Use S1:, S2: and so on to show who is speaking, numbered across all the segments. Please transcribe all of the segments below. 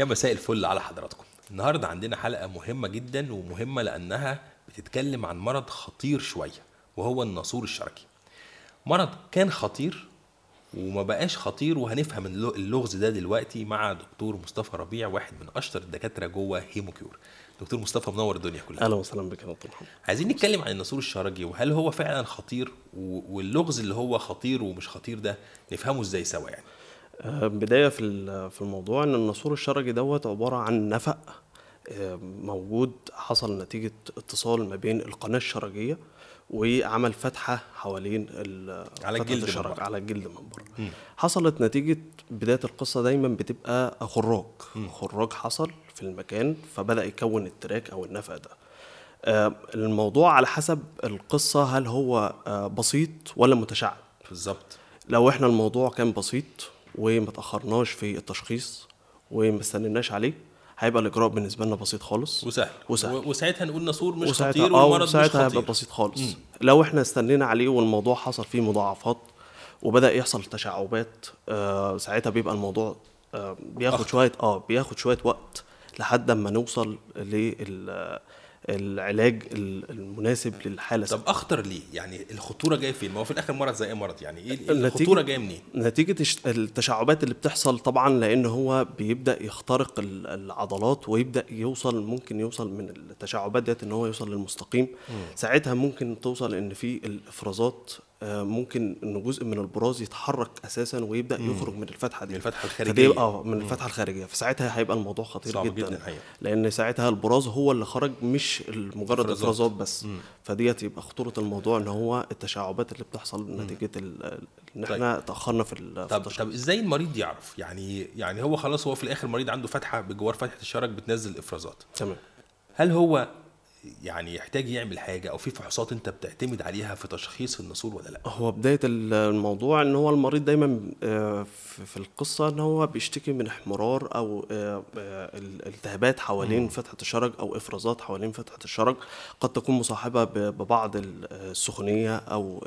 S1: يا مساء الفل على حضراتكم. النهارده عندنا حلقة مهمة جدا ومهمة لأنها بتتكلم عن مرض خطير شوية وهو الناسور الشرجي مرض كان خطير وما بقاش خطير وهنفهم اللغ- اللغز ده دلوقتي مع دكتور مصطفى ربيع واحد من أشطر الدكاترة جوه هيموكيور. دكتور مصطفى منور الدنيا كلها.
S2: أهلا وسهلا بك يا دكتور محمد.
S1: عايزين نتكلم عن الناسور الشرجي وهل هو فعلا خطير؟ واللغز اللي هو خطير ومش خطير ده نفهمه إزاي سوا يعني؟
S2: آه، بداية في في الموضوع إن الناسور الشرجي دوت عبارة عن نفق آه، موجود حصل نتيجة اتصال ما بين القناة الشرجيه وعمل فتحة حوالين ال-
S1: على
S2: فتحة
S1: الجلد
S2: الشرج. على الجلد من بره. حصلت نتيجة بداية القصة دايما بتبقى خراج. خراج حصل في المكان فبدأ يكون التراك أو النفق ده. آه، الموضوع على حسب القصة هل هو بسيط ولا متشعب.
S1: بالظبط.
S2: لو إحنا الموضوع كان بسيط وما تأخرناش في التشخيص وما استنيناش عليه هيبقى الإجراء بالنسبة لنا بسيط خالص.
S1: وسهل.
S2: وسهل.
S1: وساعتها نقول ناسور مش
S2: وساعتها
S1: خطير
S2: آه
S1: والمرض مش
S2: وساعتها هيبقى
S1: خطير.
S2: بسيط خالص. لو إحنا استنينا عليه والموضوع حصل فيه مضاعفات وبدأ يحصل تشعبات آه ساعتها بيبقى الموضوع آه بياخد
S1: أخطر.
S2: شوية آه بياخد شوية وقت لحد ما نوصل لل العلاج المناسب للحالة.
S1: طب أخطر ليه؟ يعني الخطورة جاية فين؟ ما هو في الآخر مرض زي أي مرض يعني إيه
S2: النتيجة-
S1: الخطورة جاية منين؟
S2: نتيجة الش- التشعبات اللي بتحصل طبعا لأن هو بيبدأ يخترق ال- العضلات ويبدأ يوصل ممكن يوصل من التشعبات ديت إن هو يوصل للمستقيم. ساعتها ممكن توصل إن في الإفرازات آه، ممكن إن جزء من البراز يتحرك أساسا ويبدأ يخرج من الفتحة دي.
S1: من الفتحة
S2: فدي
S1: الخارجية.
S2: آه من الفتحة الخارجية. فساعتها هيبقى الموضوع خطير
S1: صعب
S2: جدا,
S1: جداً.
S2: لأن ساعتها البراز هو اللي خرج مش مجرد.
S1: إفرازات
S2: بس. فديت يبقى خطورة الموضوع إن هو التشعبات اللي بتحصل نتيجة ال- إن
S1: طيب.
S2: إحنا في ال- في
S1: طب. طب إزاي المريض يعرف؟ يعني يعني هو خلاص هو في الآخر المريض عنده فتحة بجوار فتحة الشرج بتنزل إفرازات.
S2: تمام.
S1: هل هو يعني يحتاج يعمل حاجة أو في فحوصات أنت بتعتمد عليها في تشخيص الناسور ولا لأ؟
S2: هو بداية ال- الموضوع إن هو المريض دايما آه، في القصة إن هو بيشتكي من احمرار أو آه، آه، ال- التهابات حوالين فتحة الشرج أو إفرازات حوالين فتحة الشرج قد تكون مصاحبة ب- ببعض ال- السخونية أو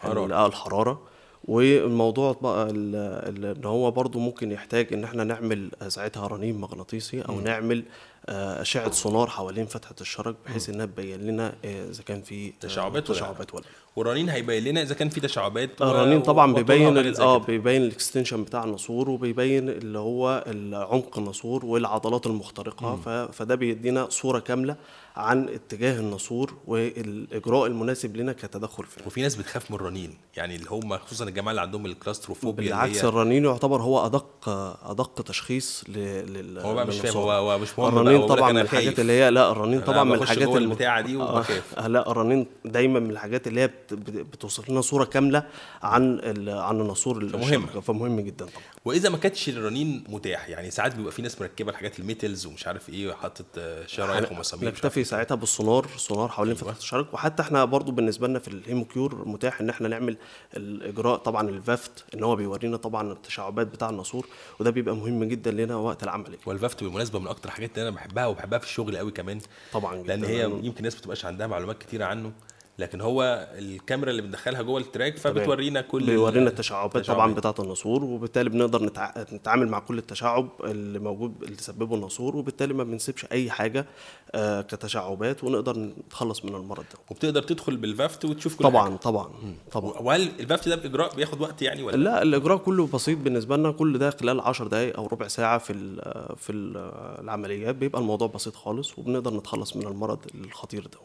S1: حرارة.
S2: ال- الحرارة. والموضوع بقى إن هو برضو ممكن يحتاج إن إحنا نعمل ساعتها رنين مغناطيسي أو نعمل آه، أشعة سونار حوالين فتحة الشرج بحيث إنها تبين لنا آه، إذا كان في آه،
S1: تشعبات ولا لا؟
S2: تشعبات ولا لا.
S1: والرنين هيبين لنا إذا كان في تشعبات
S2: الرنين طبعا بيبين
S1: آه.
S2: بيبين ال extension بتاع الناسور وبيبين اللي هو عمق الناسور والعضلات المخترقة ف- فده بيدينا صورة كاملة عن اتجاه الناسور والإجراء المناسب لنا كتدخل فيه
S1: وفي ناس بتخاف من الرنين يعني اللي هم خصوصا الجماعة اللي عندهم ال claustrophobia
S2: بالعكس الرنين يعتبر هو أدق أدق تشخيص لل
S1: هو بقى مش فاهم. هو هو مش مهم
S2: الرنين طبعا من الحاجات. اللي هي لا الرنين طبعا من الحاجات
S1: جوه
S2: الم-
S1: البتاعة دي
S2: آه،
S1: وبخاف.
S2: لا الرنين دايما من الحاجات اللي هي بت- بت- بتوصل لنا صورة كاملة عن عن الناسور
S1: فمهم.
S2: الشبكة، فمهم جدا طبعا
S1: وإذا ما كانتش الرنين متاح يعني ساعات بيبقى في ناس مركبة الحاجات ال metals ومش عارف إيه وحاطط آه، شرايح ومسامير
S2: نكتفي ساعتها بالسونار سونار حوالين فتحة الشرج وحتى إحنا برضو بالنسبة لنا في الهيموكيور متاح إن إحنا نعمل الإجراء طبعا ال VAAFT إن هو بيورينا طبعا التشعبات بتاع الناسور وده بيبقى مهم جدا لنا وقت العملية
S1: وال VAAFT بالمناسبه من أكتر الحاجات اللي أنا بحبها وبحبها في الشغل قوي كمان.
S2: طبعا لأن
S1: هي يمكن الناس ما بتبقاش عندها معلومات كتيرة عنه. لكن هو الكاميرا اللي بندخلها جوه ال track فبتورينا كل
S2: بيورينا التشعبات طبعا. بتاعة الناسور وبالتالي بنقدر نتع... نتعامل مع كل التشعب اللي موجود اللي سببه الناسور وبالتالي ما بنسيبش أي حاجة آه كتشعبات ونقدر نتخلص من المرض ده.
S1: وبتقدر تدخل بال VAAFT وتشوف كل
S2: طبعا
S1: حاجة.
S2: طبعا طبعا.
S1: وهل ال VAAFT ده بإجراء بياخد وقت يعني ولا؟
S2: لا الإجراء كله بسيط بالنسبة لنا كل ده خلال 10 دقائق أو ربع ساعة في ال في ال العمليات بيبقى الموضوع بسيط خالص وبنقدر نتخلص من المرض الخطير ده.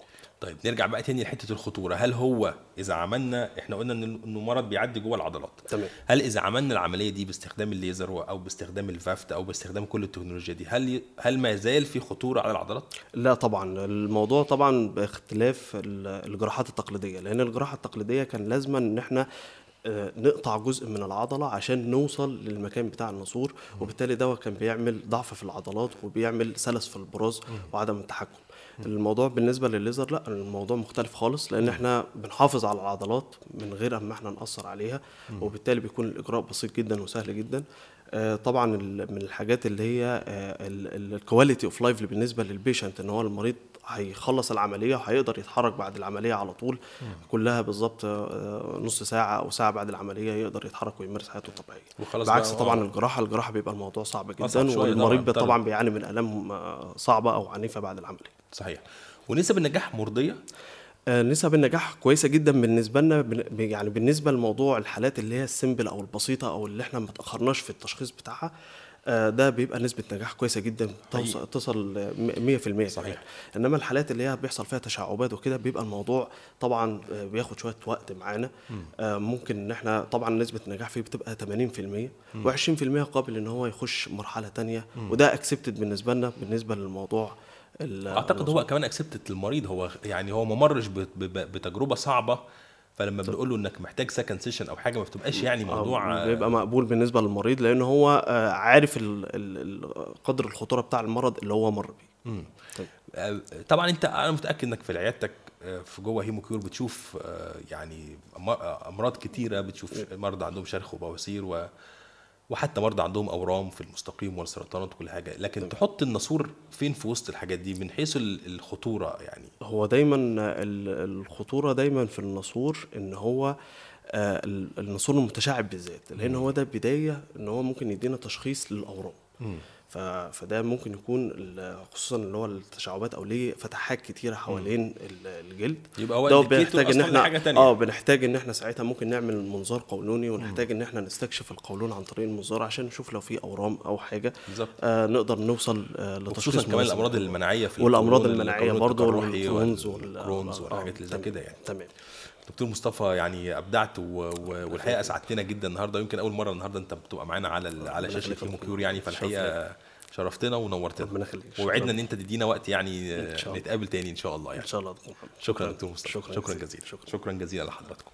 S1: طيب نرجع بقى تاني لحتة الخطورة. هل هو إذا عملنا إحنا قلنا إن إنه مرض بيعدي جوه العضلات.
S2: تمام.
S1: هل إذا عملنا العملية دي باستخدام الليزر أو باستخدام الفافت أو باستخدام كل التكنولوجيا دي هل هل ما زال في خطورة على العضلات؟
S2: لا طبعا. الموضوع طبعا باختلاف ال- الجراحات التقليدية لأن الجراحة التقليدية كان لازما إن إحنا آه، نقطع جزء من العضلة عشان نوصل للمكان بتاع الناسور وبالتالي ده كان بيعمل ضعف في العضلات وبيعمل سلس في البراز وعدم التحكم. الموضوع بالنسبة للليزر لا الموضوع مختلف خالص لأن إحنا بنحافظ على العضلات من غير ما إحنا نأثر عليها وبالتالي بيكون الإجراء بسيط جدا وسهل جدا. آه، طبعا من الحاجات اللي هي ال quality of life بالنسبة لل patient إن هو المريض هيخلص العملية وهيقدر يتحرك بعد العملية على طول. كلها بالظبط آه، نص ساعة أو ساعة بعد العملية يقدر يتحرك ويمارس حياته الطبيعية.
S1: وخلاص
S2: بعكس طبعا
S1: آه.
S2: الجراحة الجراحة بيبقى الموضوع صعب جدا والمريض
S1: طبعاً، طبعاً.
S2: بيعاني من الام آه، صعبة أو عنيفة بعد العملية.
S1: صحيح. ونسب النجاح مرضية؟
S2: آه، نسب النجاح كويسة جدا بالنسبة لنا يعني بالنسبة لموضوع الحالات اللي هي ال simple أو البسيطة أو اللي إحنا ما تاخرناش في التشخيص بتاعها. ده بيبقى نسبة نجاح كويسة جدا توصل تصل آه، م- 100%
S1: صحيح.
S2: إنما الحالات اللي هي بيحصل فيها تشعبات وكده بيبقى الموضوع طبعا آه، بياخد شوية وقت معانا. آه، ممكن إن إحنا طبعا نسبة النجاح فيه بتبقى 80% و20% قابل إن هو يخش مرحلة تانية. وده accepted بالنسبة لنا بالنسبة للموضوع
S1: أعتقد هو كمان accepted للمريض. هو يعني هو ما مرش بتجربة صعبة فلما بنقول له إنك محتاج second session أو حاجة ما بتبقاش يعني موضوع
S2: آه، بيبقى مقبول بالنسبة للمريض لأن هو آه، عارف قدر الخطورة بتاع المرض اللي هو مر بيه. طيب.
S1: آه، طبعا أنت أنا متأكد إنك في عيادتك في جوه Hemocure بتشوف يعني أمراض كتيرة بتشوف مرضى عندهم شرخ وبواسير و وحتى مرضى عندهم أورام في المستقيم والسرطانات وكل حاجة. لكن تحط الناسور فين في وسط الحاجات دي؟ من حيث ال- الخطورة يعني.
S2: هو دايما ال- الخطورة دايما في الناسور إن هو آه، ال- الناسور المتشعب بالذات لأن هو ده بداية إن هو ممكن يدينا تشخيص للأورام. فده ممكن يكون خصوصا اللي هو التشعبات أو ليه فتحات كتيرة حوالين ال- الجلد
S1: يبقى هو
S2: ده بنحتاج إن
S1: إحنا تانية.
S2: آه بنحتاج إن إحنا ساعتها ممكن نعمل منظار قولوني ونحتاج إن إحنا نستكشف القولون عن طريق المنظار عشان نشوف لو في أورام أو حاجة
S1: بالظبط.
S2: آه نقدر نوصل آه لتشخيص
S1: كمان. الأمراض المناعية في
S2: والأمراض
S1: المناعية
S2: برضه والكرونز
S1: والكرونز والحاجات اللي زي كده يعني
S2: تمام
S1: دكتور مصطفى يعني أبدعت و... و... والحقيقة اسعدتنا جدا النهارده. يمكن أول مرة النهارده أنت بتبقى معانا على ال... على شاشه كيور يعني فالحقيقة شرفتنا ونورتنا.
S2: ربنا يخليك.
S1: ووعدنا. إن أنت تدينا وقت يعني. نتقابل تاني إن شاء الله
S2: إن
S1: يعني
S2: شاء الله دكتور
S1: شكرا دكتور مصطفى.
S2: شكرا
S1: شكرا جزيلا. شكرا جزيلا لحضراتكم.